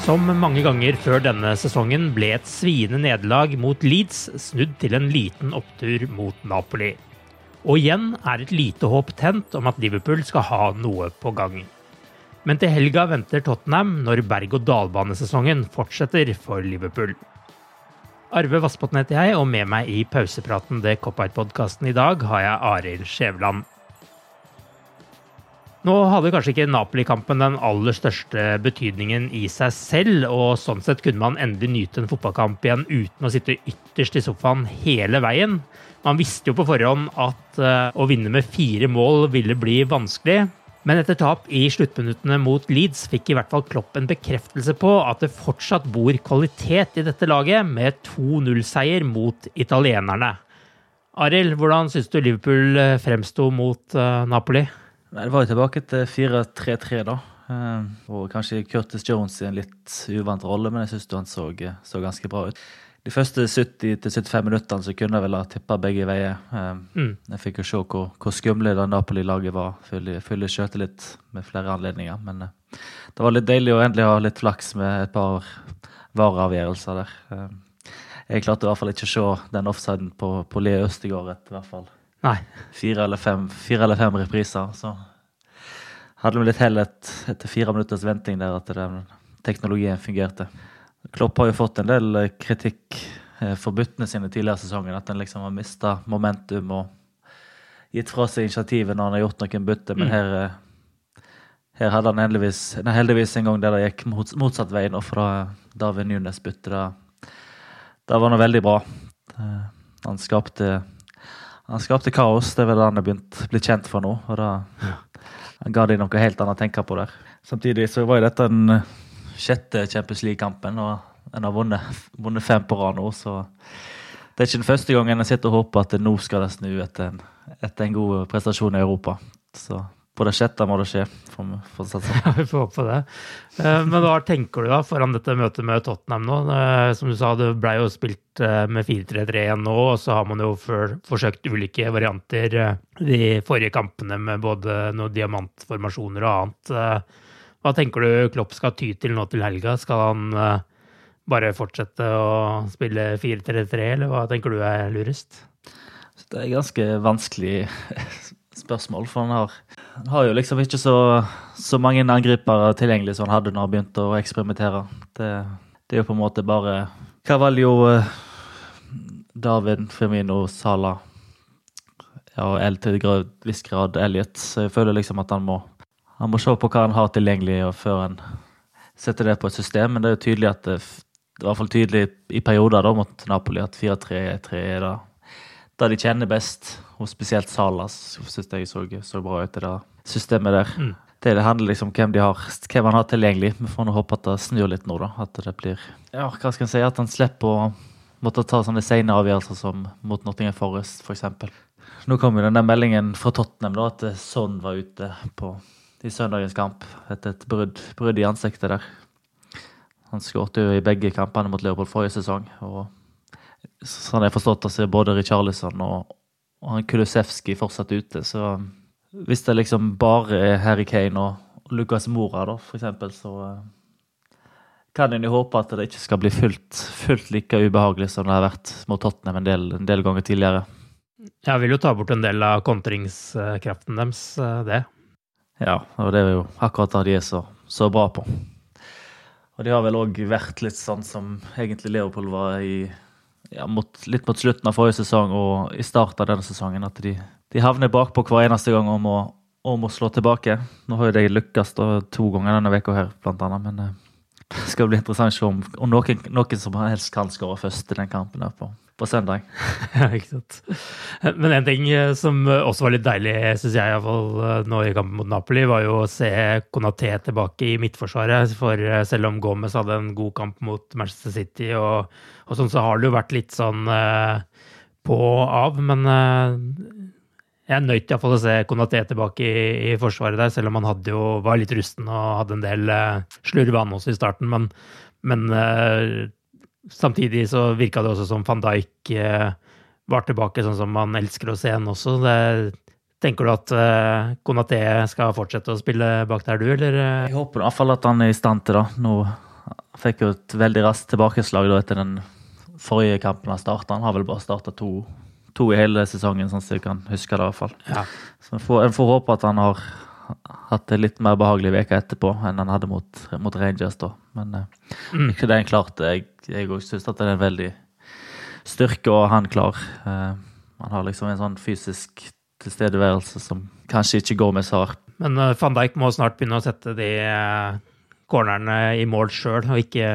Som mange ganger før denne sesongen ble et sviende nederlag mot Leeds snudd til en liten opptur mot Napoli. Og igjen er et lite håp tent om at Liverpool skal ha noe på gang. Men til helga venter Tottenham når berg-og-dal-banesesongen fortsetter for Liverpool. Arve Vassbotn heter jeg, og med meg i pausepraten det Cop-Out-podkasten i dag har jeg Arild Skjæveland. Nå hadde kanskje ikke Napoli-kampen den aller største betydningen i seg selv, og sånn sett kunne man endelig nyte en fotballkamp igjen uten å sitte ytterst i sofaen hele veien. Man visste jo på forhånd at uh, å vinne med fire mål ville bli vanskelig. Men etter tap i sluttminuttene mot Leeds fikk i hvert fall Klopp en bekreftelse på at det fortsatt bor kvalitet i dette laget, med 2-0-seier mot italienerne. Arild, hvordan syns du Liverpool eh, fremsto mot uh, Napoli? Nei, Det var jo tilbake til 4-3-3, da. Uh, og kanskje Curtis Jones i en litt uvant rolle, men jeg syns han så, så, ganske bra ut. De første 70-75 minuttene så kunne jeg vel ha tippa begge veier. Uh, mm. Jeg fikk jo se hvor, hvor skumle det Napoli-laget var. Fylle sjøltillit med flere anledninger. Men uh, det var litt deilig å endelig ha litt flaks med et par vareavgjørelser der. jeg klarte i hvert fall ikke å se den offsiden på, på Leo Østegård, i hvert fall. Nei. Fire eller fem, fire eller fem repriser. Så hadde vi litt hell et, etter fire minutters venting der at den teknologien fungerte. Klopp har jo fått en del kritikk eh, for byttene sine tidligere i sesongen. At han liksom har mista momentum og gitt fra seg initiativet når han har gjort noen bytter. Men mm. her, eh, her hadde han heldigvis, heldigvis, en gang der det gikk motsatt vei nå fra David Nunes bytte Det var nå veldig bra. Eh, han skapte han skapte kaos. Det er vel det han er begynt blitt kjent for nå. og da Han ga de noe helt annet å tenke på der. Samtidig så var jo dette den eh, sjette Champions League-kampen, og en har vunnet, vunnet, fem på rad nå. Så det er ikke den første gangen jeg sitter og håper at det nå skal det snu etter en, etter en god prestasjon i Europa. Så på det sjette må det skje. For, for sånn. ja, vi får håpe på det. Eh, men hva tenker du da foran dette møtet med Tottenham nå? Eh, som du sa, det ble jo spilt eh, med 4-3-3 igjen nå, og så har man jo forsøkt ulike varianter de forrige kampene med både noen diamantformasjoner og annet. Hva tenker du Klopp skal ty til nå til helga? Skal han bare fortsette å spille 4-3-3, eller hva tenker du er lurest? Det er ganske vanskelig spørsmål, for han har, han har jo liksom ikke så, så, mange angripere tilgjengelig som han hadde når han begynte å eksperimentere. Det, det er jo på en måte bare Cavallo, eh, David, Firmino, Sala ja, og til en viss grad Elliot. Så jeg føler liksom at han må, han må se på hva han har tilgjengelig før han setter det på et system. Men det er jo tydelig at det, det i hvert fall tydelig i perioder da, mot Napoli at 4-3-3 er da de kjenner best og spesielt Salas syns jeg så, så bra ut i det systemet der. Mm. Det, det handler liksom om hvem, de har, hvem han har tilgjengelig. Vi får nå håpe at det snur litt nå, da. At det blir Ja, hva skal en si? At han slipper å måtte ta sånne sene avgjørelser som mot Nottingham Forest, f.eks. Nå kom jo den der meldingen fra Tottenham da, at Son var ute på, i søndagens kamp etter et brudd, brudd i ansiktet der. Han skåret jo i begge kampene mot Leopold forrige sesong. og Sånn jeg har forstått det, så er både Richarlison og, og han Kulusevski fortsatt ute. Så hvis det liksom bare er Harry Kane og Lucas Mora, da, for eksempel, så kan en jo håpe at det ikke skal bli fullt, fullt like ubehagelig som det har vært mot Tottenham en del, en del ganger tidligere. Jeg vil jo ta bort en del av kontringskraften deres, eh, det. Ja, og det er jo akkurat det de er så, så bra på. Og de har vel òg vært litt sånn som egentlig Leopold var i ja, mot, litt mot slutten av forrige sesong og i starten av denne sesongen. At de, de havner bakpå hver eneste gang om å, om å slå tilbake. Nå har jo de lykkes to ganger denne uka her, blant annet. Men eh, det skal bli interessant å se om, om noen, noen, som helst kan skåre først i den kampen der på, på søndag. Men en ting eh, som også var litt deilig, syns jeg iallfall eh, nå i kampen mot Napoli, var jo å se Konaté tilbake i midtforsvaret. For eh, selv om Gomez hadde en god kamp mot Manchester City, og, og sånn, så har det jo vært litt sånn på og av. Men jeg nødt iallfall å se Konaté tilbake i, i, forsvaret der, selv om han hadde jo, var litt rusten og hadde en del uh, slurve også i starten. Men, men samtidig så virka det også som van Dijk uh, var tilbake sånn som man elsker å se han også. Det, tenker du at uh, Konaté skal fortsette å spille bak der, du, eller? Jeg håper i hvert fall at han er i stand til det. Nå fikk jo et veldig raskt tilbakeslag da, etter den forrige kampen han starta. Han har vel bare starta to to i hele sesongen, sånn som jeg kan huske det. i hvert fall. Ja. Så en får, får, håpe at han har hatt en litt mer behagelig uke etterpå enn han hadde mot, mot Rangers. da. Men eh, mm. ikke det er klart. Jeg òg syns det er en veldig styrke å ha han klar. Han har liksom en sånn fysisk tilstedeværelse som kanskje ikke går med SAR. Men uh, van Dijk må snart begynne å sette de uh, cornerne i mål sjøl, og ikke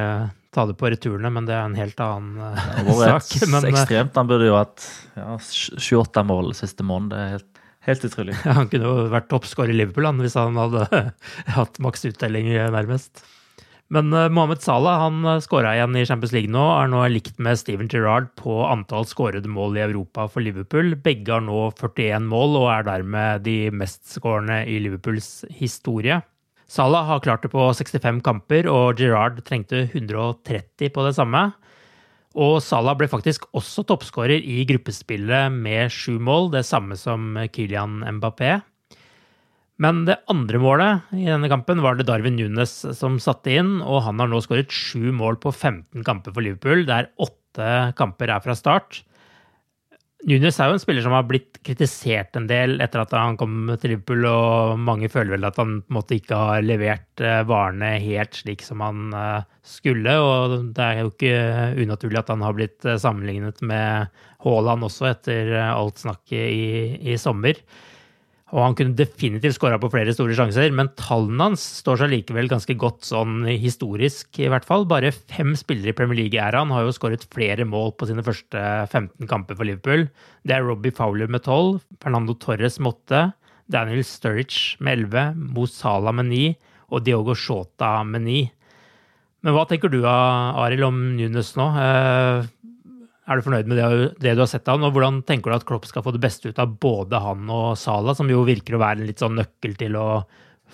ta det på returene, men det er en helt annen uh, sak. Men, eh, ekstremt. Han burde jo hatt ja, 28 mål siste måned. Det er helt, helt utrolig. Han kunne jo vært toppskårer i Liverpool han, hvis han hadde hatt maks uttelling, eh, nærmest. Men uh, Mohammed Salah han uh, skåra igjen i Champions League nå, er nå likt med Steven Gerrard på antall skårede mål i Europa for Liverpool. Begge har nå 41 mål og er dermed de mestskårende i Liverpools historie. Salah har klart det på 65 kamper, og Gerrard trengte 130 på det samme. Og Salah ble faktisk også toppskårer i gruppespillet med sju mål, det samme som Kylian Mbappé. Men det andre målet i denne kampen var det Darwin Nunes som satte inn, og han har nå skåret sju mål på 15 kamper for Liverpool, der åtte kamper er fra start. Nunes er jo en spiller som har blitt kritisert en del etter at han kom til Liverpool, og mange føler vel at han på en måte ikke har levert eh, varene helt slik som han eh, skulle. Og det er jo ikke unaturlig at han har blitt eh, sammenlignet med Haaland også, etter alt snakket i, i sommer. Og han kunne definitivt skåra på flere store sjanser, men tallene hans står seg likevel ganske godt sånn historisk, i hvert fall. Bare fem spillere i Premier League-æraen har jo skåret flere mål på sine første 15 kamper for Liverpool. Det er Robbie Fowler med 12, Fernando Torres med 8, Daniel Sturridge med 11, Mo Salah med 9 og Diogo Shota med 9. Men hva tenker du, Arild, om Nunes nå? Er du fornøyd med det, det, du har sett av han, og hvordan tenker du at Klopp skal få det beste ut av både han og Sala, som jo virker å være en litt sånn nøkkel til å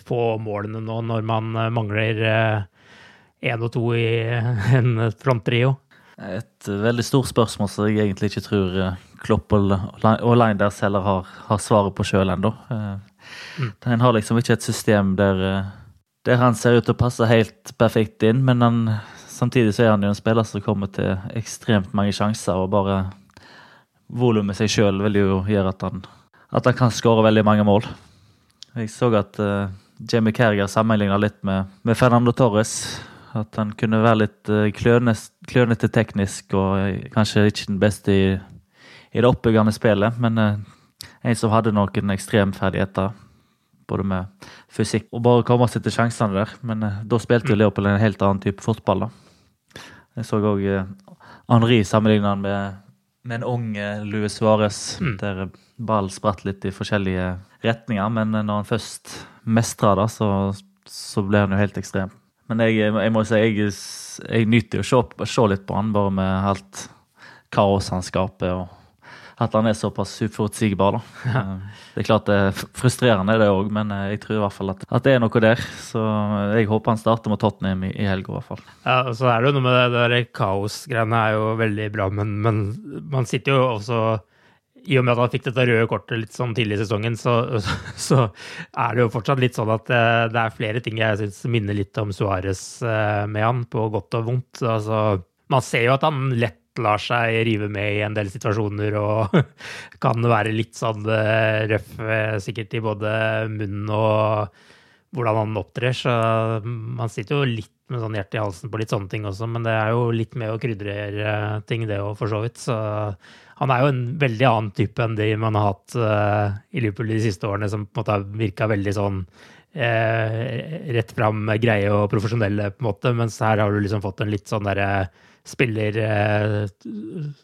få målene nå når man eh, mangler én eh, og to i en fronttrio? Et veldig stort spørsmål som jeg egentlig ikke tror eh, Klopp og Linders heller har, har svaret på sjøl ennå. Mm. Han har liksom ikke et system der, der han ser ut til å passe helt perfekt inn, men han Samtidig så er han jo en spiller som kommer til ekstremt mange sjanser, og bare volumet seg sjøl vil jo gjøre at han, at han kan skåre veldig mange mål. Jeg så at uh, Jamie Carriger sammenligna litt med, med, Fernando Torres. At han kunne være litt uh, klønete teknisk og uh, kanskje ikke den beste i, i det oppbyggende spillet, men en som hadde noen ekstremferdigheter. Både med fysikk og bare komme seg til sjansene der. Men da spilte jo Leopold en helt annen type fotball. da. Jeg så òg uh, Henri sammenligna han med, med en ung Luis Suárez. Mm. Der, ball spratt litt i forskjellige retninger. Men når han først mestra det, så, så ble han jo helt ekstrem. Men jeg, jeg må si jeg, jeg nyter å se, se litt på han, bare med alt kaos han skaper. og at han er såpass uforutsigbar. da. Ja. Det er klart det er frustrerende, det òg, men eh, jeg tror i hvert fall at, at, det er noe der. Så eh, jeg håper han starter mot Tottenham i, i helga, i hvert fall. Ja, så er det jo noe med det der kaosgreiene er jo veldig bra, men, men, man sitter jo også i og med at han fikk dette røde kortet litt sånn tidlig i sesongen, så, så, er det jo fortsatt litt sånn at det, det er flere ting jeg syns minner litt om Suárez med han, på godt og vondt. Altså, man ser jo at han lett lar seg rive med i en del situasjoner og kan være litt sånn eh, røff eh, sikkert i både munnen og hvordan han opptrer. Så man sitter jo litt med sånn hjerte i halsen på litt sånne ting også, men det er jo litt med å krydre ting, det òg, for så vidt. Så han er jo en veldig annen type enn de man har hatt i Liverpool de siste årene, som på en måte har virka veldig sånn uh, rett fram greie og profesjonelle, på en måte, mens her har du liksom fått en litt sånn derre uh, spiller eh,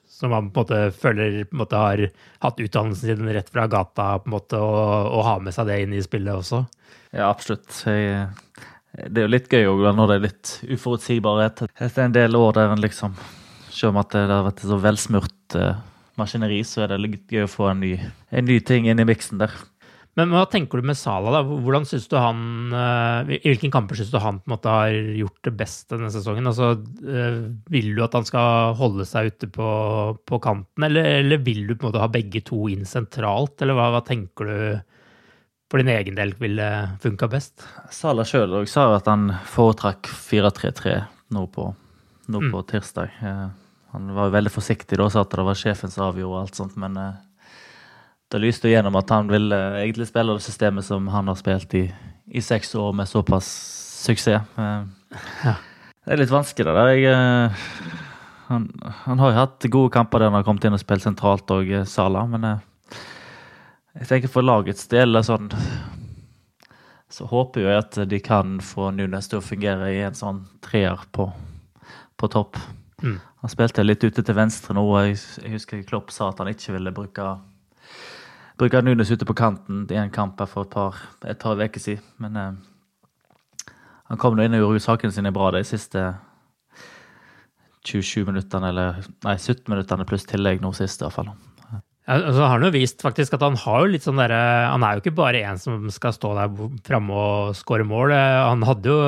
som man på en måte føler på en måte har hatt utdannelsen sin rett fra gata, på en måte, og, og har med seg det inn i spillet også. Ja, absolutt. Jeg, det er jo litt gøy òg når det er litt uforutsigbarhet. Etter en del år der en liksom Selv om at det har vært så velsmurt uh, maskineri, så er det litt gøy å få en ny, en ny ting inn i miksen der. Men hva tenker du med Sala? da? Hvordan synes du han, eh, I hvilken kamper syns du han på en måte har gjort det best denne sesongen? Altså, eh, Vil du at han skal holde seg ute på, på kanten, eller, eller, vil du på en måte ha begge to inn sentralt? Eller hva, hva tenker du for din egen del ville funka best? Sala sjøl sa at han foretrakk 4-3-3 nå, på, nå mm. tirsdag. Eh, han var veldig forsiktig da, sa at det var sjefen som avgjorde alt sånt, men det lyste gjennom at han ville egentlig spille det systemet som han har spilt i, i seks år med såpass suksess. Eh, ja. Det er litt vanskelig, det. Jeg, eh, han, han, har jo hatt gode kamper der han har kommet inn og spilt sentralt og eh, Sala, men jeg tenker for lagets del sånn, så håper jeg at de kan få Nunes til å fungere i en sånn treer på, på topp. Mm. Han spilte litt ute til venstre nå. Jeg, jeg husker Klopp sa at han ikke ville bruke bruker Nunes ute på kanten i en kamp for et par, et par uker siden. Men eh, han kom nå inn og gjorde sakene sine bra de siste 27 minuttene, eller nei, 17 minuttene pluss tillegg nå sist, i hvert fall. Altså, han har jo vist faktisk at han har jo litt sånn derre Han er jo ikke bare en som skal stå der framme og skåre mål. Han hadde jo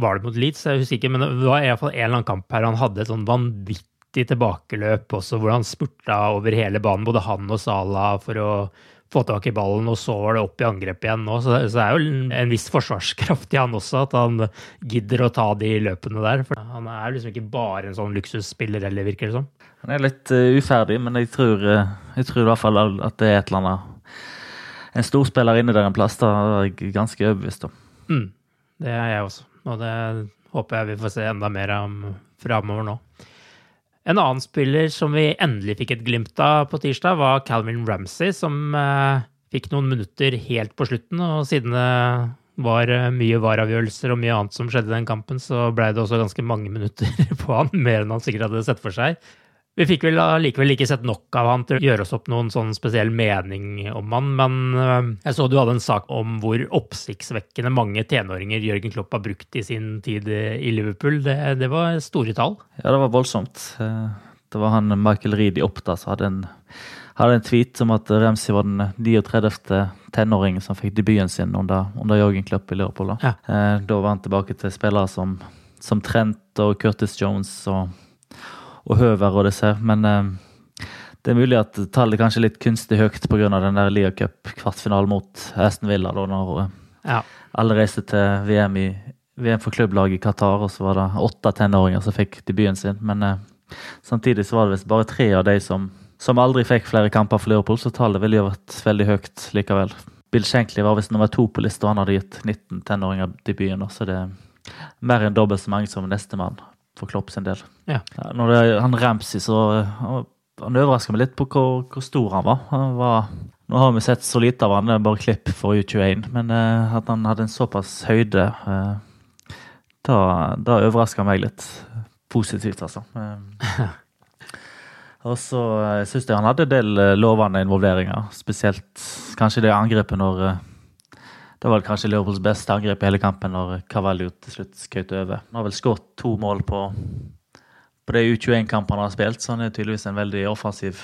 Var det mot Leeds? Jeg husker ikke, men det var i hvert fall en eller annen kamp her han hadde et sånn vanvittig vanvittig tilbakeløp også, hvor han spurta over hele banen, både han og Salah, for å få tak i ballen, og så var det opp i angrep igjen nå. Så, det er jo en viss forsvarskraft i han også, at han gidder å ta de løpene der. For han er liksom ikke bare en sånn luksusspiller heller, virker det som. Han er litt uh, uferdig, men jeg tror, uh, jeg tror, i hvert fall at det er et eller annet En storspiller inne der en plass, da er jeg ganske overbevist om. Mm, det er jeg også, og det håper jeg vi får se enda mer om framover nå. En annen spiller som vi endelig fikk et glimt av på tirsdag, var Calvin Ramsey, som eh, fikk noen minutter helt på slutten. Og siden det var eh, mye vareavgjørelser og mye annet som skjedde i den kampen, så ble det også ganske mange minutter på han, mer enn han sikkert hadde sett for seg. Vi fikk vel likevel ikke sett nok av han til å gjøre oss opp noen sånn spesiell mening om han, men øh, jeg så du hadde en sak om hvor oppsiktsvekkende mange tenåringer Jørgen Klopp har brukt i sin tid i Liverpool. Det, det var store tall? Ja, det var voldsomt. Eh, det var han Michael Reed i Oppda som hadde en, hadde en tweet om at Remsi var den 39. tenåringen som fikk debuten sin under, under Jørgen Klopp i Liverpool. Da. Ja. Eh, da var han tilbake til spillere som, som Trent og Curtis Jones og og Høver og disse. Men eh, det er mulig at tallet kanskje er litt kunstig høyt pga. den der Lia Cup-kvartfinalen mot Aston Villa. da når eh, ja. alle reiste til VM, i, VM for klubblag i Qatar, og så var det åtte tenåringer som fikk debuten sin. Men eh, samtidig så var det visst bare tre av de som, som aldri fikk flere kamper for Liverpool, så tallet ville jo vært veldig høyt likevel. Bill Shankly var visst nummer to på lista, og han hadde gitt 19 tenåringer debuten. Så det er mer enn dobbelt så mange som nestemann for Klopp sin del. Ja. Når det, han Ramsey, så han, han overraska meg litt på hvor, hvor, stor han var. Han var nå har vi sett så lite av han, det er bare klipp for U21, men uh, at han hadde en såpass høyde, uh, da, da overraska meg litt positivt, altså. Uh, Og så syns jeg han hadde en del uh, lovende involveringer. Spesielt kanskje det angrepet når Det var kanskje Liverpools beste angrep i hele kampen når Cavallo til slutt skjøt over. Han har vel skåret to mål på, på de U21-kampene han har spilt, så han er tydeligvis en veldig offensiv,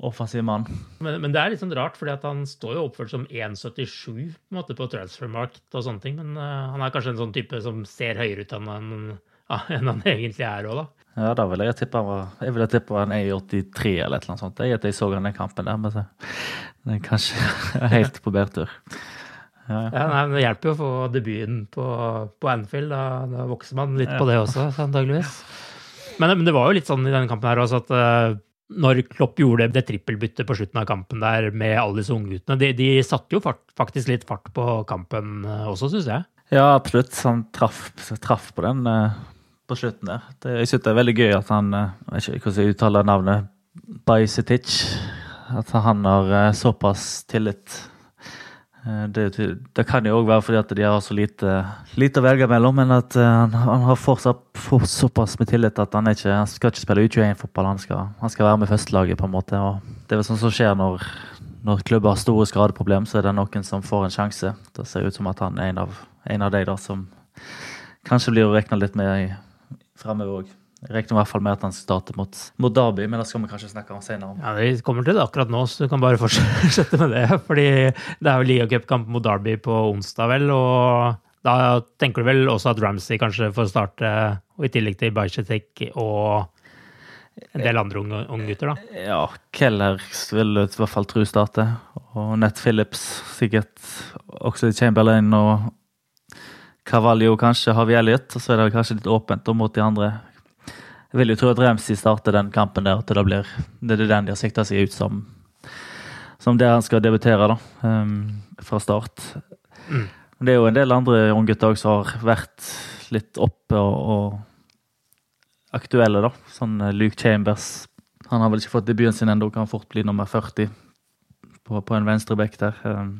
offensiv mann. Men, men, det er litt sånn rart, fordi han står jo oppført som 1,77 på, en måte, på transfermarkt og sånne ting. Men han er kanskje en sånn type som ser høyere ut enn han, enn han egentlig er òg, da. Ja, da vil jeg tippe han var Jeg ville tippe han er i 83 eller et eller annet sånt. Jeg, jeg så han den kampen der, men er kanskje helt på bærtur. Ja, ja. ja nei, Det hjelper jo å få debuten på, på Anfield. Da, da, vokser man litt på det også, antageligvis. Men, men, det var jo litt sånn i denne kampen her også at uh, når Klopp gjorde det trippelbyttet på slutten av kampen der med alle disse ungguttene, de, de satte jo fart, faktisk litt fart på kampen uh, også, syns jeg. Ja, absolutt. Han traff, traff på den. Uh på slutten der. Det, jeg syns det er veldig gøy at han uh, Jeg vet ikke hvordan jeg uttaler navnet. Bajsetic. At han har eh, såpass tillit. Eh, det, det kan jo òg være fordi at de har så lite, lite å velge mellom, men at han, han har fortsatt for såpass med tillit at han, ikke, han skal ikke spille U21-fotball. Han, han, skal være med førstelaget, på en måte. og Det er vel sånn som skjer når, når klubber har store skadeproblem, så er det noen som får en sjanse. Det ser ut som at han er en av, en av de da som kanskje blir å regne litt med framover òg. Jeg regner i hvert fall med at han starter mot, mot Derby, men det skal vi kanskje snakke om senere. Ja, Vi kommer til det akkurat nå, så du kan bare fortsette med det. fordi det er jo ligacupkamp mot Derby på onsdag, vel. og da tenker du vel også at Ramsey kanskje får starte, og i tillegg til Bajetek og en del andre unge, unge, gutter, da? Ja, Keller vil i hvert fall tro starter. Og Nett Phillips sikkert også Chamberlain og Carvalho kanskje, Harvey Elliot, og så er det kanskje litt åpent mot de andre. Jeg vil jo tro at Ramsey starter den kampen der, at det blir det er den de har sikta seg ut som. Som det han skal debutere, da. Um, fra start. Mm. Det er jo en del andre unggutter som har vært litt oppe og, og aktuelle, da. Sånn eh, Luke Chambers. Han har vel ikke fått debuten sin ennå, kan fort bli nummer 40 på, på en venstreback der. Um,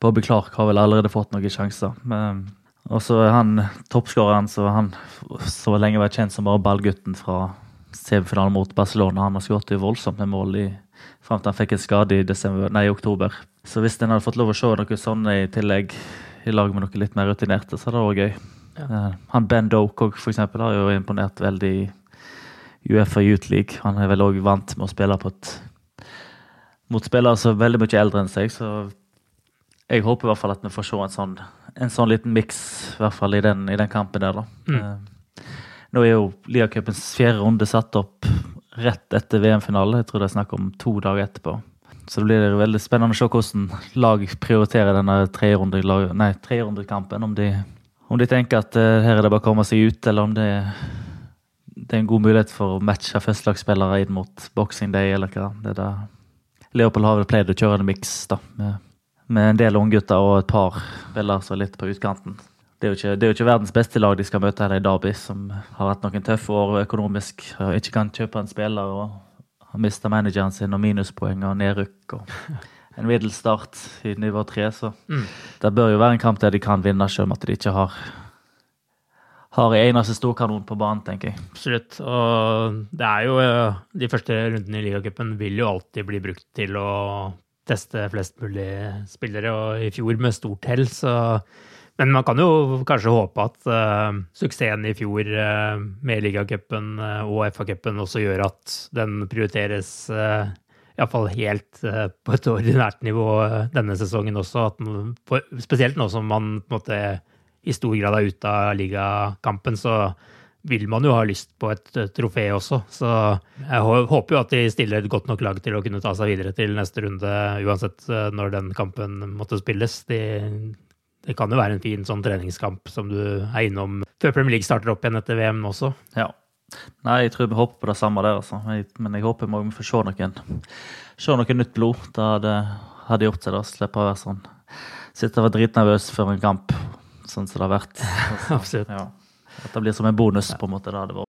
Bobby Clark har vel allerede fått noen sjanser. Og så er han toppskåreren som han så lenge var kjent som bare ballgutten fra semifinalen mot Barcelona. Han har skåret voldsomt med mål i, fram til han fikk en skade i, desember, nei, i oktober. Så hvis en hadde fått lov å se noe sånt i tillegg, i lag med noe litt mer rutinerte, så hadde det vært gøy. Ja. Uh, han Ben Doke for eksempel, har jo imponert veldig i Uefa Youth League. Han er vel òg vant med å spille på et mot spillere som er veldig mye eldre enn seg, så jeg håper i hvert fall at vi får se en sånn, en sånn liten miks i hvert fall i den, i den kampen der. da. Mm. Uh, nå er jo Liacupens fjerde runde satt opp rett etter VM-finale. Jeg tror det er snakk om to dager etterpå. Så det blir veldig spennende å se hvordan lag prioriterer denne trerundekampen. Om, de, om de tenker at uh, her er det bare å komme seg ut, eller om det, det er en god mulighet for å matche førstelagsspillere inn mot Boxing Day, eller hva. Det er det. Leopold har vel pleid å kjøre en miks med med en del unggutter og et par spillere som er litt på utkanten. Det er, jo ikke, det er jo ikke verdens beste lag de skal møte her i Derby, som har hatt noen tøffe år økonomisk og ikke kan kjøpe en spiller og har mista manageren sin og minuspoeng og nedrykk. og en middels start i nivå tre. Så mm. det bør jo være en kamp der de kan vinne, selv om at de ikke har har en eneste storkanon på banen, tenker jeg. Absolutt. Og det er jo De første rundene i ligacupen vil jo alltid bli brukt til å teste flest mulig spillere, og i fjor med stort hell, så men man kan jo kanskje håpe at uh, suksessen i fjor uh, med ligacupen uh, og FA-cupen også gjør at den prioriteres uh, iallfall helt uh, på et ordinært nivå denne sesongen også. Den, for, spesielt nå som man på en måte i stor grad er ute av ligakampen, så vil man jo ha lyst på et trofé også. Så jeg håper jo at de stiller et godt nok lag til å kunne ta seg videre til neste runde, uansett eh, når den kampen måtte spilles. De, det kan jo være en fin sånn treningskamp som du er innom før Premier League starter opp igjen etter VM også. Ja. Nei, jeg tror vi håper på det samme der, altså. Men jeg håper vi får se noen, se noe nytt blod. Det hadde, hadde gjort seg, da. Slippe å være sånn Sitte og være dritnervøs før en kamp, sånn som det har vært. Absolutt. Ja. At det blir som en bonus, på en måte. Da det var.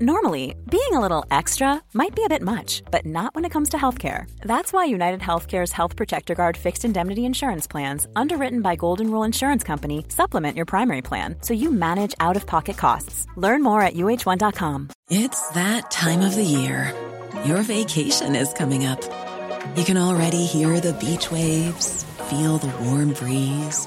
Normally, being a little extra might be a bit much, but not when it comes to healthcare. That's why United Healthcare's Health Protector Guard fixed indemnity insurance plans, underwritten by Golden Rule Insurance Company, supplement your primary plan so you manage out of pocket costs. Learn more at uh1.com. It's that time of the year. Your vacation is coming up. You can already hear the beach waves, feel the warm breeze,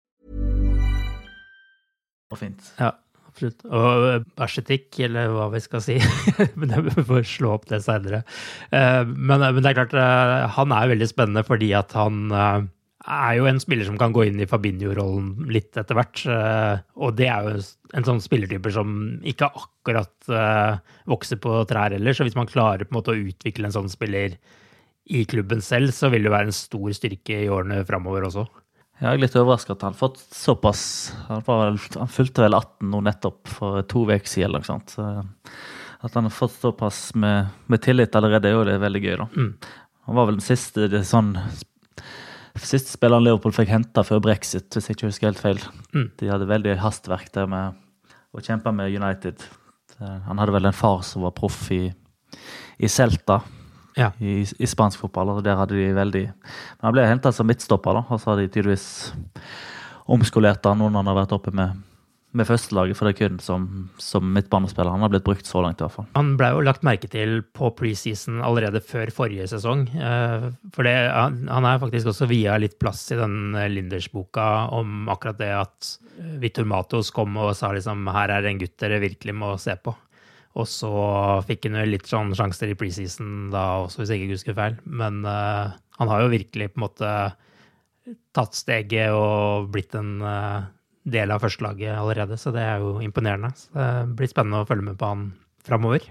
Og fint. Ja, absolutt. Og bæsjetikk, eller hva vi skal si. men Vi får slå opp det senere. Eh, Men, men det er klart, eh, han er veldig spennende fordi at han eh, er jo en spiller som kan gå inn i Fabinho-rollen litt etter hvert. eh, Og det er jo en sånn spillertype som ikke akkurat eh, vokser på trær heller. Så hvis man klarer på en måte å utvikle en sånn spiller i klubben selv, så vil det være en stor styrke i årene framover også. Jeg er litt overraska at han har fått såpass Han, var, han fulgte vel 18 nå nettopp for to uker siden. Eller noe sånt. Så at han har fått såpass med, med tillit allerede, er jo det veldig gøy. da. Han var vel den siste det sånn Siste spilleren Liverpool fikk henta før brexit, hvis jeg ikke husker helt feil. De hadde veldig hastverk der med å kjempe med United. Han hadde vel en far som var proff i, i Celta Ja. i, i spansk fotball. og Der hadde de veldig Men han ble henta som midtstopper, da, og så har de tydeligvis omskolert han noen han har vært oppe med, med førstelaget, for det er kun som, som midtbanespiller. Han har blitt brukt så langt, i hvert fall. Han ble jo lagt merke til på preseason allerede før forrige sesong. eh, For det, han er faktisk også via litt plass i den eh, Linders-boka om akkurat det at eh, Vitor Matos kom og sa liksom her er en gutt dere virkelig må se på. Og så fikk han jo litt sånn sjanser i preseason da også, hvis jeg ikke husker feil. Men uh, han har jo virkelig på en måte tatt steget og blitt en uh, del av førstelaget allerede, så det er jo imponerende. Så det blir spennende å følge med på han framover.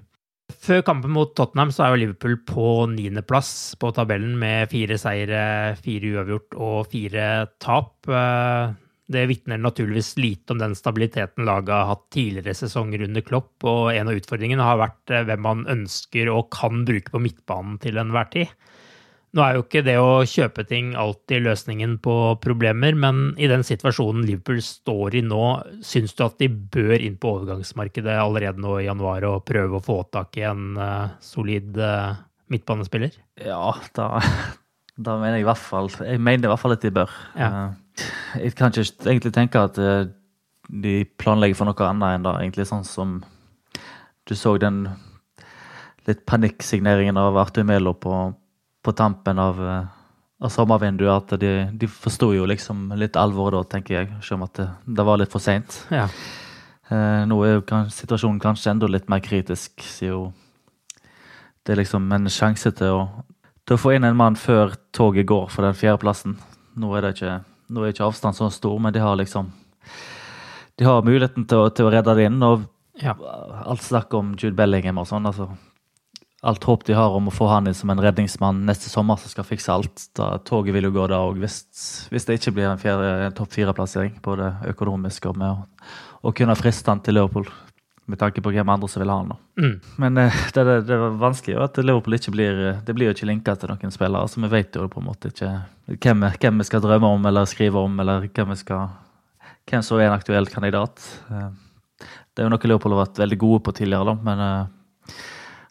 Før kampen mot Tottenham så er jo Liverpool på niendeplass på tabellen med fire seire, fire uavgjort og fire tap. Eh, Det vitner naturligvis lite om den stabiliteten laget har hatt tidligere sesonger under Klopp, og en av utfordringene har vært eh, hvem man ønsker og kan bruke på midtbanen til enhver tid. Nå er jo ikke det å kjøpe ting alltid løsningen på problemer, men i den situasjonen Liverpool står i nå, syns du at de bør inn på overgangsmarkedet allerede nå i januar og prøve å få tak i en uh, solid uh, midtbanespiller? Ja, da, da mener jeg i hvert fall Jeg mener i hvert fall at de bør. Ja. Eh, Jeg kan ikke egentlig tenke at eh, de planlegger for noe annet enn da, egentlig sånn som Du så den litt panikksigneringen av Arthur Melo på, på tampen av, eh, av sommervinduet. At de, de forsto jo liksom litt alvoret da, tenker jeg. Selv om at det, det var litt for seint. Ja. Eh, nå er jo situasjonen kanskje enda litt mer kritisk, siden jo det er liksom en sjanse til å, til å få inn en mann før toget går for den fjerdeplassen. Nå er det ikke Nå er ikke avstanden så stor, men de har liksom De har muligheten til å, til å redde det inn. Og Ja. alt snakk om Jude Bellingham og sånn, altså Alt håp de har om å få han inn som en redningsmann neste sommer som skal fikse alt. da Toget vil jo gå da òg, hvis, hvis det ikke blir en, fjerde- en topp fire-plassering. Både økonomisk og med å kunne friste han til Liverpool. Med tanke på hvem andre som vil ha han. da. Mm. Men eh, det, det, det var vanskelig at Liverpool ikke blir Det blir jo ikke linka til noen spillere. så Vi vet jo på en måte ikke hvem, hvem vi skal drømme om eller skrive om, eller hvem, vi skal, hvem som er en aktuell kandidat. Eh, Det er jo noe Liverpool har vært veldig gode på tidligere, da, men eh,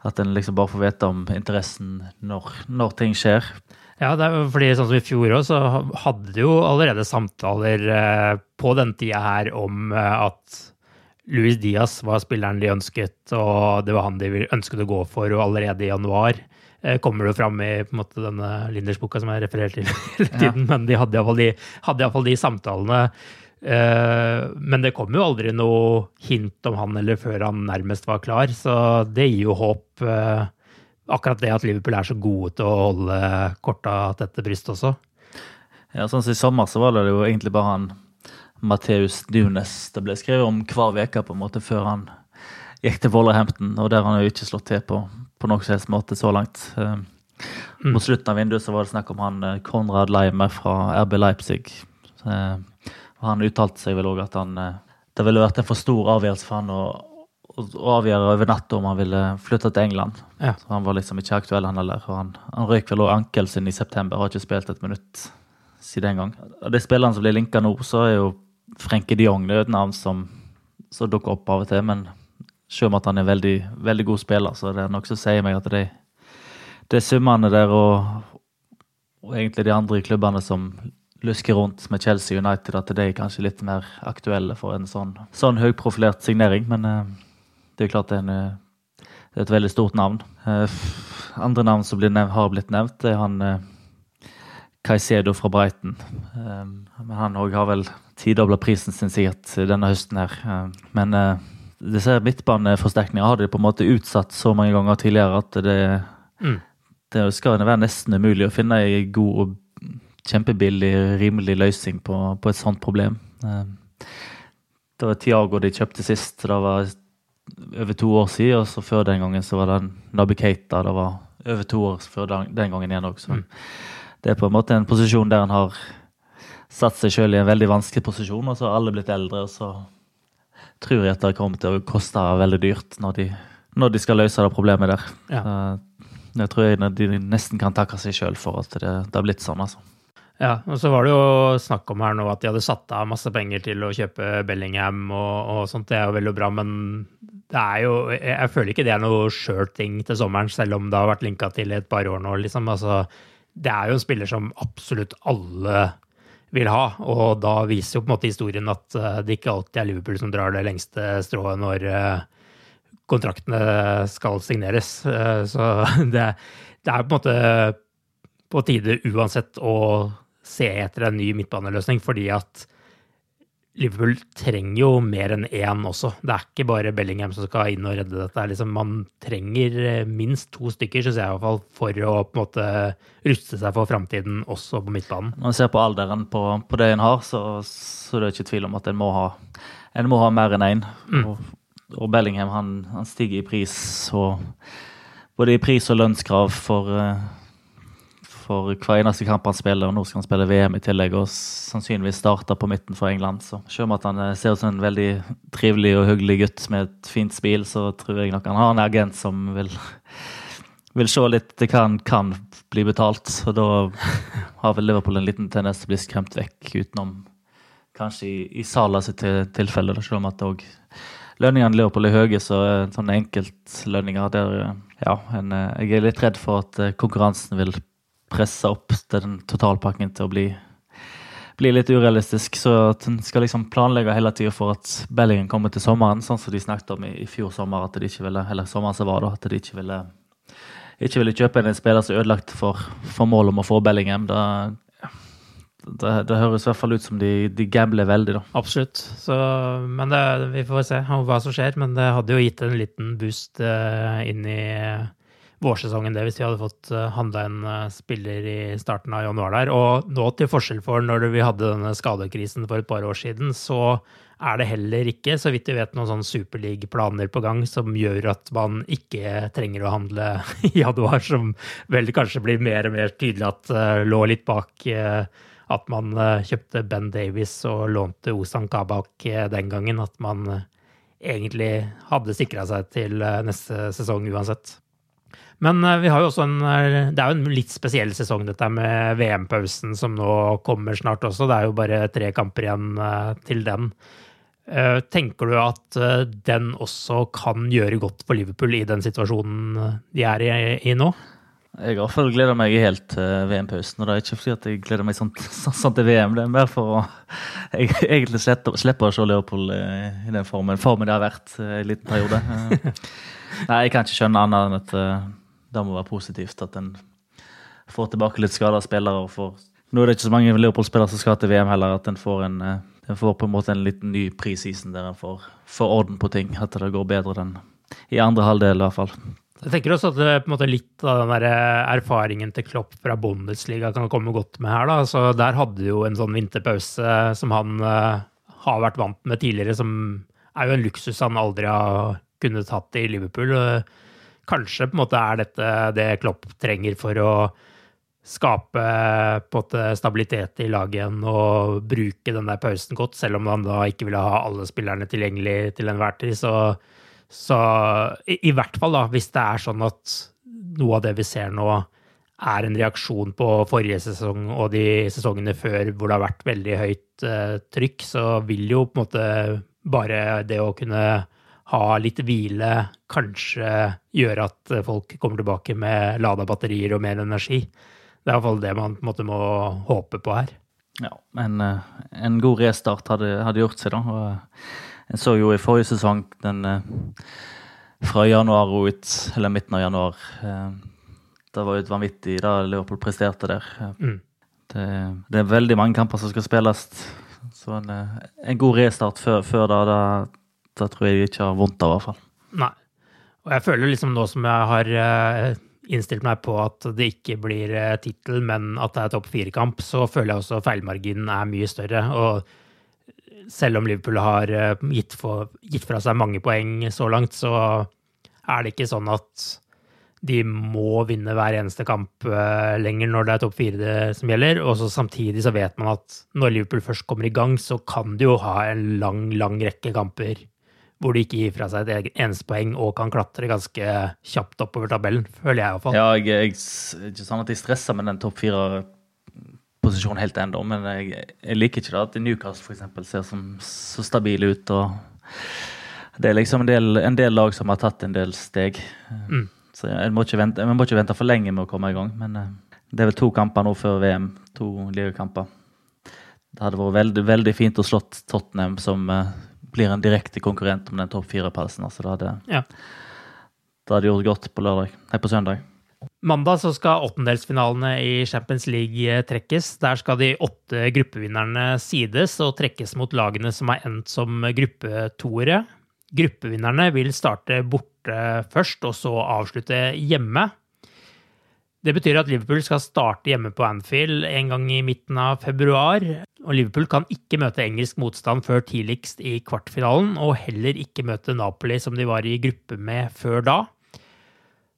at en liksom bare får vite om interessen når, når ting skjer. Ja, det fordi sånn som i fjor òg, så hadde de jo allerede samtaler på den tida her om at Luis Diaz var spilleren de ønsket, og det var han de ønsket å gå for, og allerede i januar eh, kommer det fram i måte, denne Linders-boka som jeg refererer til hele tiden, men de hadde iallfall de, hadde fall de samtalene. Eh, men det kom jo aldri noe hint om han eller før han nærmest var klar, så det gir jo håp. eh, akkurat det at Liverpool er så gode til å holde korta tette bryst også. Ja, sånn som I sommer så var det jo egentlig bare han Mateus Nunes det ble skrevet om hver uke på en måte før han gikk til Wolverhampton, og der han jo ikke slått til på, på noen som helst måte så langt. Eh, Mm. Mot slutten av vinduet så var det snakk om han eh, Konrad Leime fra RB Leipzig. Og Han uttalte seg vel òg at han det ville vært en for stor avgjørelse for han å, å, å avgjøre over natta om han ville flytte til England. Ja. Så Han var liksom ikke aktuell, han heller. og Han, han røyk vel også ankelen sin i september, har ikke spilt et minutt siden den gang. Av de spillerne som blir linka nå, så er jo Frenke de Jong det er et navn som, som dukker opp av og til. Men selv om at han er veldig, veldig god spiller, så det er nok som sier meg at det, det er summene der og, og egentlig de andre klubbene som lusker rundt med Chelsea United, at de er kanskje litt mer aktuelle for en sånn, sånn høyprofilert signering. Men eh, det er klart det er, en, eh, det er et veldig stort navn. Eh, andre navn som blir nev har blitt nevnt, det er han Caicedo fra Brighton. Eh, men han òg har vel tidobla prisen sin sikkert denne høsten her. Eh, men eh, disse midtbaneforsterkningene har de på en måte utsatt så mange ganger tidligere at det, Mm. det skal være nesten umulig å finne en god og kjempebillig, rimelig løsning på, på et sånt problem. Eh, Det var Tiago de kjøpte sist. Det var over to år siden. Og så før den gangen så var det Nabi Keita. Det var over to år før den, gangen igjen også. Det er på en måte en posisjon der en har satt seg selv i en veldig vanskelig posisjon, og så har alle blitt eldre. Og så tror jeg at det kommer til å koste veldig dyrt når de, når de skal løse det problemet der. Ja. Jeg tror jeg de nesten kan takke seg sjøl for at det, det har blitt sånn, altså. Ja, og så var det jo snakk om her nå at de hadde satt av masse penger til å kjøpe Bellingham og, og sånt. Det er jo veldig bra, men det er jo Jeg, føler ikke det er noe skjørt ting til sommeren, selv om det har vært linka til i et par år nå, liksom. Altså, det er jo en spiller som absolutt alle vil ha, og da viser jo på en måte historien at eh, det ikke alltid er Liverpool som drar det lengste strået når eh, kontraktene skal signeres. Eh, Så det, det er på en måte på tide uansett å se etter en ny midtbaneløsning, fordi at Liverpool trenger jo mer enn én også. Det er ikke bare Bellingham som skal inn og redde dette. Liksom, man trenger eh, minst to stykker, syns jeg i hvert fall, for å på en måte ruste seg for framtiden også på midtbanen. Når en ser på alderen på, på det en har, så, så er det ikke tvil om at en må ha, en må ha mer enn én. Og, og Bellingham han, han stiger i pris, og både i pris og lønnskrav for, eh, for hver eneste kamp han spiller. Og nå skal han spille VM i tillegg, og sannsynligvis starte på midten for England. Så selv om at han eh, ser ut som en veldig trivelig og hyggelig gutt med et fint smil, så tror jeg nok han har en agent som vil vil se litt til hva han kan bli betalt. Og da har vel Liverpool en liten tendens til å bli skremt vekk, utenom kanskje i, i Salah sitt tilfelle. Selv om at òg lønningene Liverpool er høye, så er sånne enkeltlønninger der eh, Ja, en, eh, jeg er litt redd for at eh, konkurransen vil presse opp den totalpakken til å bli bli litt urealistisk, så at en skal liksom planlegge hele tida for at Bellingham kommer til sommeren, sånn som de snakket om i, i fjor sommer, at de ikke ville, eller sommeren som var da, at de ikke ville ikke ville kjøpe en spiller som er ødelagt for, for mål om å få Bellingham. Da, det, det høres i hvert fall ut som de, de gambler veldig, da. Absolutt. Så, men det, vi får se hva som skjer. Men det hadde jo gitt en liten boost eh, inn i vårsesongen det hvis vi hadde fått uh, handla en uh, spiller i starten av januar der. Og nå, til forskjell for når vi hadde denne skadekrisen for et par år siden, så er det heller ikke, så vidt vi vet, noen sånn superligaplaner på gang som gjør at man ikke trenger å handle i januar, som vel kanskje blir mer og mer tydelig at uh, lå litt bak at man kjøpte Ben Davies og lånte Ozan Kabak den gangen. At man egentlig hadde sikra seg til neste sesong uansett. Men vi har jo også en Det er jo en litt spesiell sesong, dette med VM-pausen som nå kommer snart også. Det er jo bare tre kamper igjen til den. Eh, tenker du at eh, den også kan gjøre godt for Liverpool i den situasjonen eh, de er i, i nå? Jeg har iallfall gleda meg helt til VM-pausen. Og det er ikke fordi at jeg gleder meg sånn, sånn til VM, det er mer for å jeg, egentlig slippe å se Liverpool i den formen, formen det har vært en liten periode. Nei, jeg kan ikke skjønne annet enn at det må være positivt at en får tilbake litt skada spillere. For nå er det ikke så mange Liverpool-spillere som skal til VM heller, at en får en en får på en måte en liten ny preseason der en får, får, orden på ting. At det går bedre den, i andre halvdel, i hvert fall. Jeg tenker også at det, måte litt av den eh, erfaringen til Klopp fra Bundesliga kan komme godt med her. da. Så Der hadde jo en sånn vinterpause som han uh, har vært vant med tidligere, som er jo en luksus han aldri har kunnet hatt i Liverpool. Kanskje på en måte er dette det Klopp trenger for å skape en stabilitet i laget igjen og bruke den der pausen godt, selv om han da ikke ville ha alle spillerne tilgjengelig til enhver tid. Så, så i, i, hvert fall da, hvis det er sånn at noe av det vi ser nå, er en reaksjon på forrige sesong og de sesongene før hvor det har vært veldig høyt uh, trykk, så vil jo på en måte bare det å kunne ha litt hvile kanskje gjøre at folk kommer tilbake med lada batterier og mer energi. Det er iallfall det man på en måte må håpe på her. Ja, en, eh, en god restart hadde, hadde, gjort seg, da. Eh, så jo i forrige sesong den eh, fra januar og ut, eller midten av januar Det var jo et vanvittig da Liverpool presterte der. Mm. Det, det, er veldig mange kamper som skal spilles. Så en, en god restart før, før da, da, da, tror jeg ikke har vondt av, i hvert fall. Nei. Og jeg føler liksom nå som jeg har innstilt meg på at det ikke blir eh, tittel, men at det er topp fire-kamp, så føler jeg også feilmarginen er mye større. Og selv om Liverpool har eh, gitt, for, gitt, fra seg mange poeng så langt, så er det ikke sånn at de må vinne hver eneste kamp lenger når det er topp fire som gjelder. Og så samtidig så vet man at når Liverpool først kommer i gang, så kan de jo ha en lang, lang rekke kamper hvor de ikke gir fra seg et eneste poeng og kan klatre ganske kjapt oppover tabellen, føler jeg iallfall. Ja, jeg, jeg, ikke sånn at jeg stresser med den topp fire-posisjonen helt ennå, men jeg, jeg, liker ikke det at Newcastle eksempel, ser som, så stabile ut. og Det er liksom en del, en del lag som har tatt en del steg. Mm. Så jeg må, vente, må, ikke vente, for lenge med å komme i gang. Men eh, det er vel to kamper nå før VM. To ligakamper. Det hadde vært veldig, veldig fint å slått Tottenham, som uh, blir en direkte konkurrent om den topp fire-plassen. Altså, det hadde, ja. det hadde gjort godt på, lørdag, nei, på søndag. Mandag så skal åttendelsfinalene i Champions League eh, trekkes. Der skal de åtte gruppevinnerne sides og trekkes mot lagene som har endt som gruppetoere. Gruppevinnerne vil starte borte først, og så avslutte hjemme. Det betyr at Liverpool skal starte hjemme på Anfield en gang i midten av februar. Og Liverpool kan ikke møte engelsk motstand før tidligst i kvartfinalen, og heller ikke møte Napoli, som de var i gruppe med før da.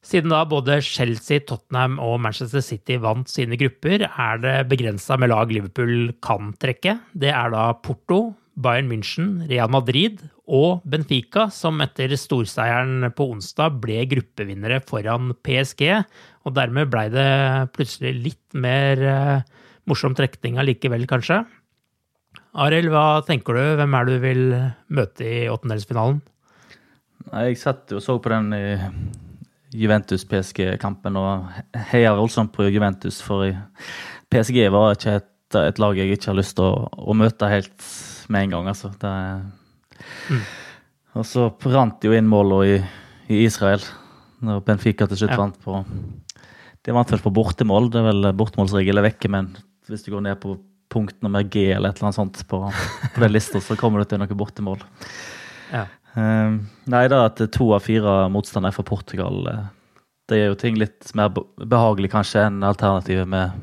Siden da både Chelsea, Tottenham og Manchester City vant sine grupper, er det begrensa med lag Liverpool kan trekke. Det er da Porto, Bayern München, Real Madrid og Benfica, som etter storseieren på onsdag ble gruppevinnere foran PSG. Og dermed blei det plutselig litt mer uh, morsom trekning allikevel, kanskje. Arild, hva tenker du? Hvem er det du vil møte i åttendelsfinalen? Jeg satt og så på den Juventus-PSG-kampen og heia voldsomt på Juventus, for PSG var ikke et, et, lag jeg ikke har lyst til å, å møte helt med en gang, altså. Det, mm. Og så rant jo inn målene i, i, Israel, når Benfica til slutt ja. vant på De vant vel på bortemål, det er vel bortemålsregel er vekke, men hvis du går ned på punkt nummer G eller et eller annet sånt på, på den lista, så kommer du til noe bortemål. Ja. Um, nei, da at to av fire motstandere fra Portugal uh, Det gjør jo ting litt mer behagelig kanskje enn alternativet med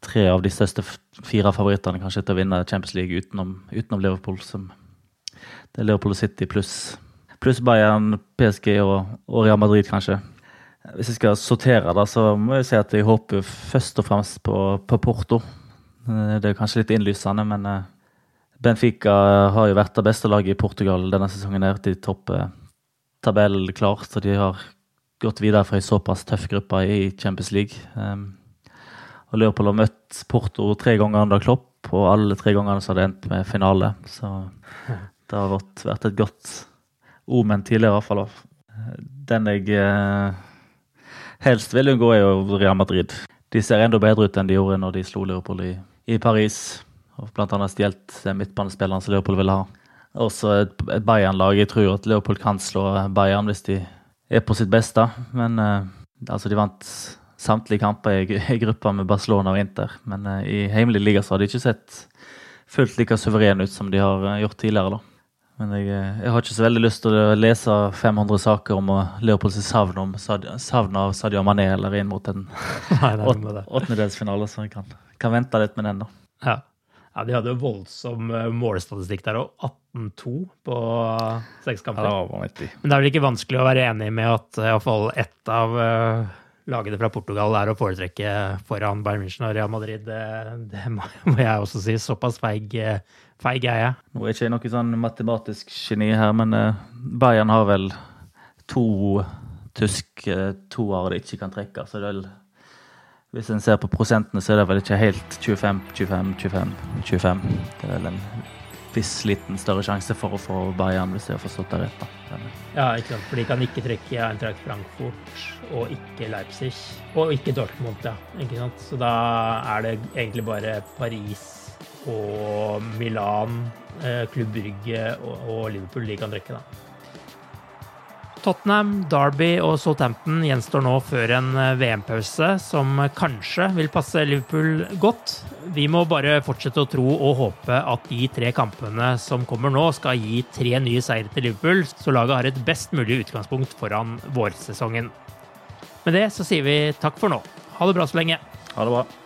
tre av de største fire favorittene kanskje til å vinne Champions League utenom, utenom Liverpool. Som det er Liverpool City pluss plus Bayern, PSG og, og, Real Madrid, kanskje. Hvis jeg skal sortere det, så må jeg si at jeg håper først og fremst på, på Porto. Eh, det er kanskje litt innlysende, men eh, Benfica har jo vært det beste laget i Portugal denne sesongen. Der. De topper tabellen klart, så de har gått videre fra en såpass tøff gruppe i Champions League. Um, og Liverpool har møtt Porto tre ganger under Klopp, og alle tre gangene så har det endt med finale. Så det har vært et godt omen tidligere, iallfall. Den jeg eh, helst vil unngå, er jo Real Madrid. De ser enda bedre ut enn de gjorde når de slo Liverpool i, i Paris. Og blant annet stjålet midtbanespilleren som Liverpool ville ha. Også et, et Bayern-lag. Jeg tror at Liverpool kan slå Bayern hvis de er på sitt beste. Men eh, altså, de vant samtlige kamper i, i gruppa med Barcelona og Inter. Men eh, i hjemlig liga så har de ikke sett fullt like suverene ut som de har eh, gjort tidligere. da. Men jeg, eh, jeg, har ikke så veldig lyst til å lese 500 saker om Leopolds savn, om savn av Sadio Mané eller inn mot en åttendedelsfinale, så jeg kan, kan, vente litt med den, da. Ja. ja de hadde jo voldsom målstatistikk målestatistikk der, og 18-2 på seks kamper. Ja, det Men det er vel ikke vanskelig å være enig med at iallfall ett av lagene fra Portugal er å foretrekke foran Bayern München og Real Madrid. Det, det må jeg også si. Såpass feig feig er. Nå er ikke jeg noe sånn matematisk geni her, men uh, Bayern har vel to tyske uh, toere de ikke kan trekke. Så det er vel, hvis en ser på prosentene, så er det vel ikke helt 25, 25, 25, 25. Det er vel en viss liten større sjanse for å få Bayern, hvis jeg har forstått det rett. da. Ja, ikke sant. For de kan ikke trekke Eintracht Frankfurt og ikke Leipzig. Og ikke Dortmund, ja. Ikke sant? Så da er det egentlig bare Paris og Milan, eh, Klubb Brygge og, Liverpool de kan drikke. da. Tottenham, Derby og Southampton gjenstår nå før en eh, VM-pause som kanskje vil passe Liverpool godt. Vi må bare fortsette å tro og håpe at de tre kampene som kommer nå, skal gi tre nye seire til Liverpool, så laget har et best mulig utgangspunkt foran vårsesongen. Med det så sier vi takk for nå. Ha det bra så lenge. Ha det bra.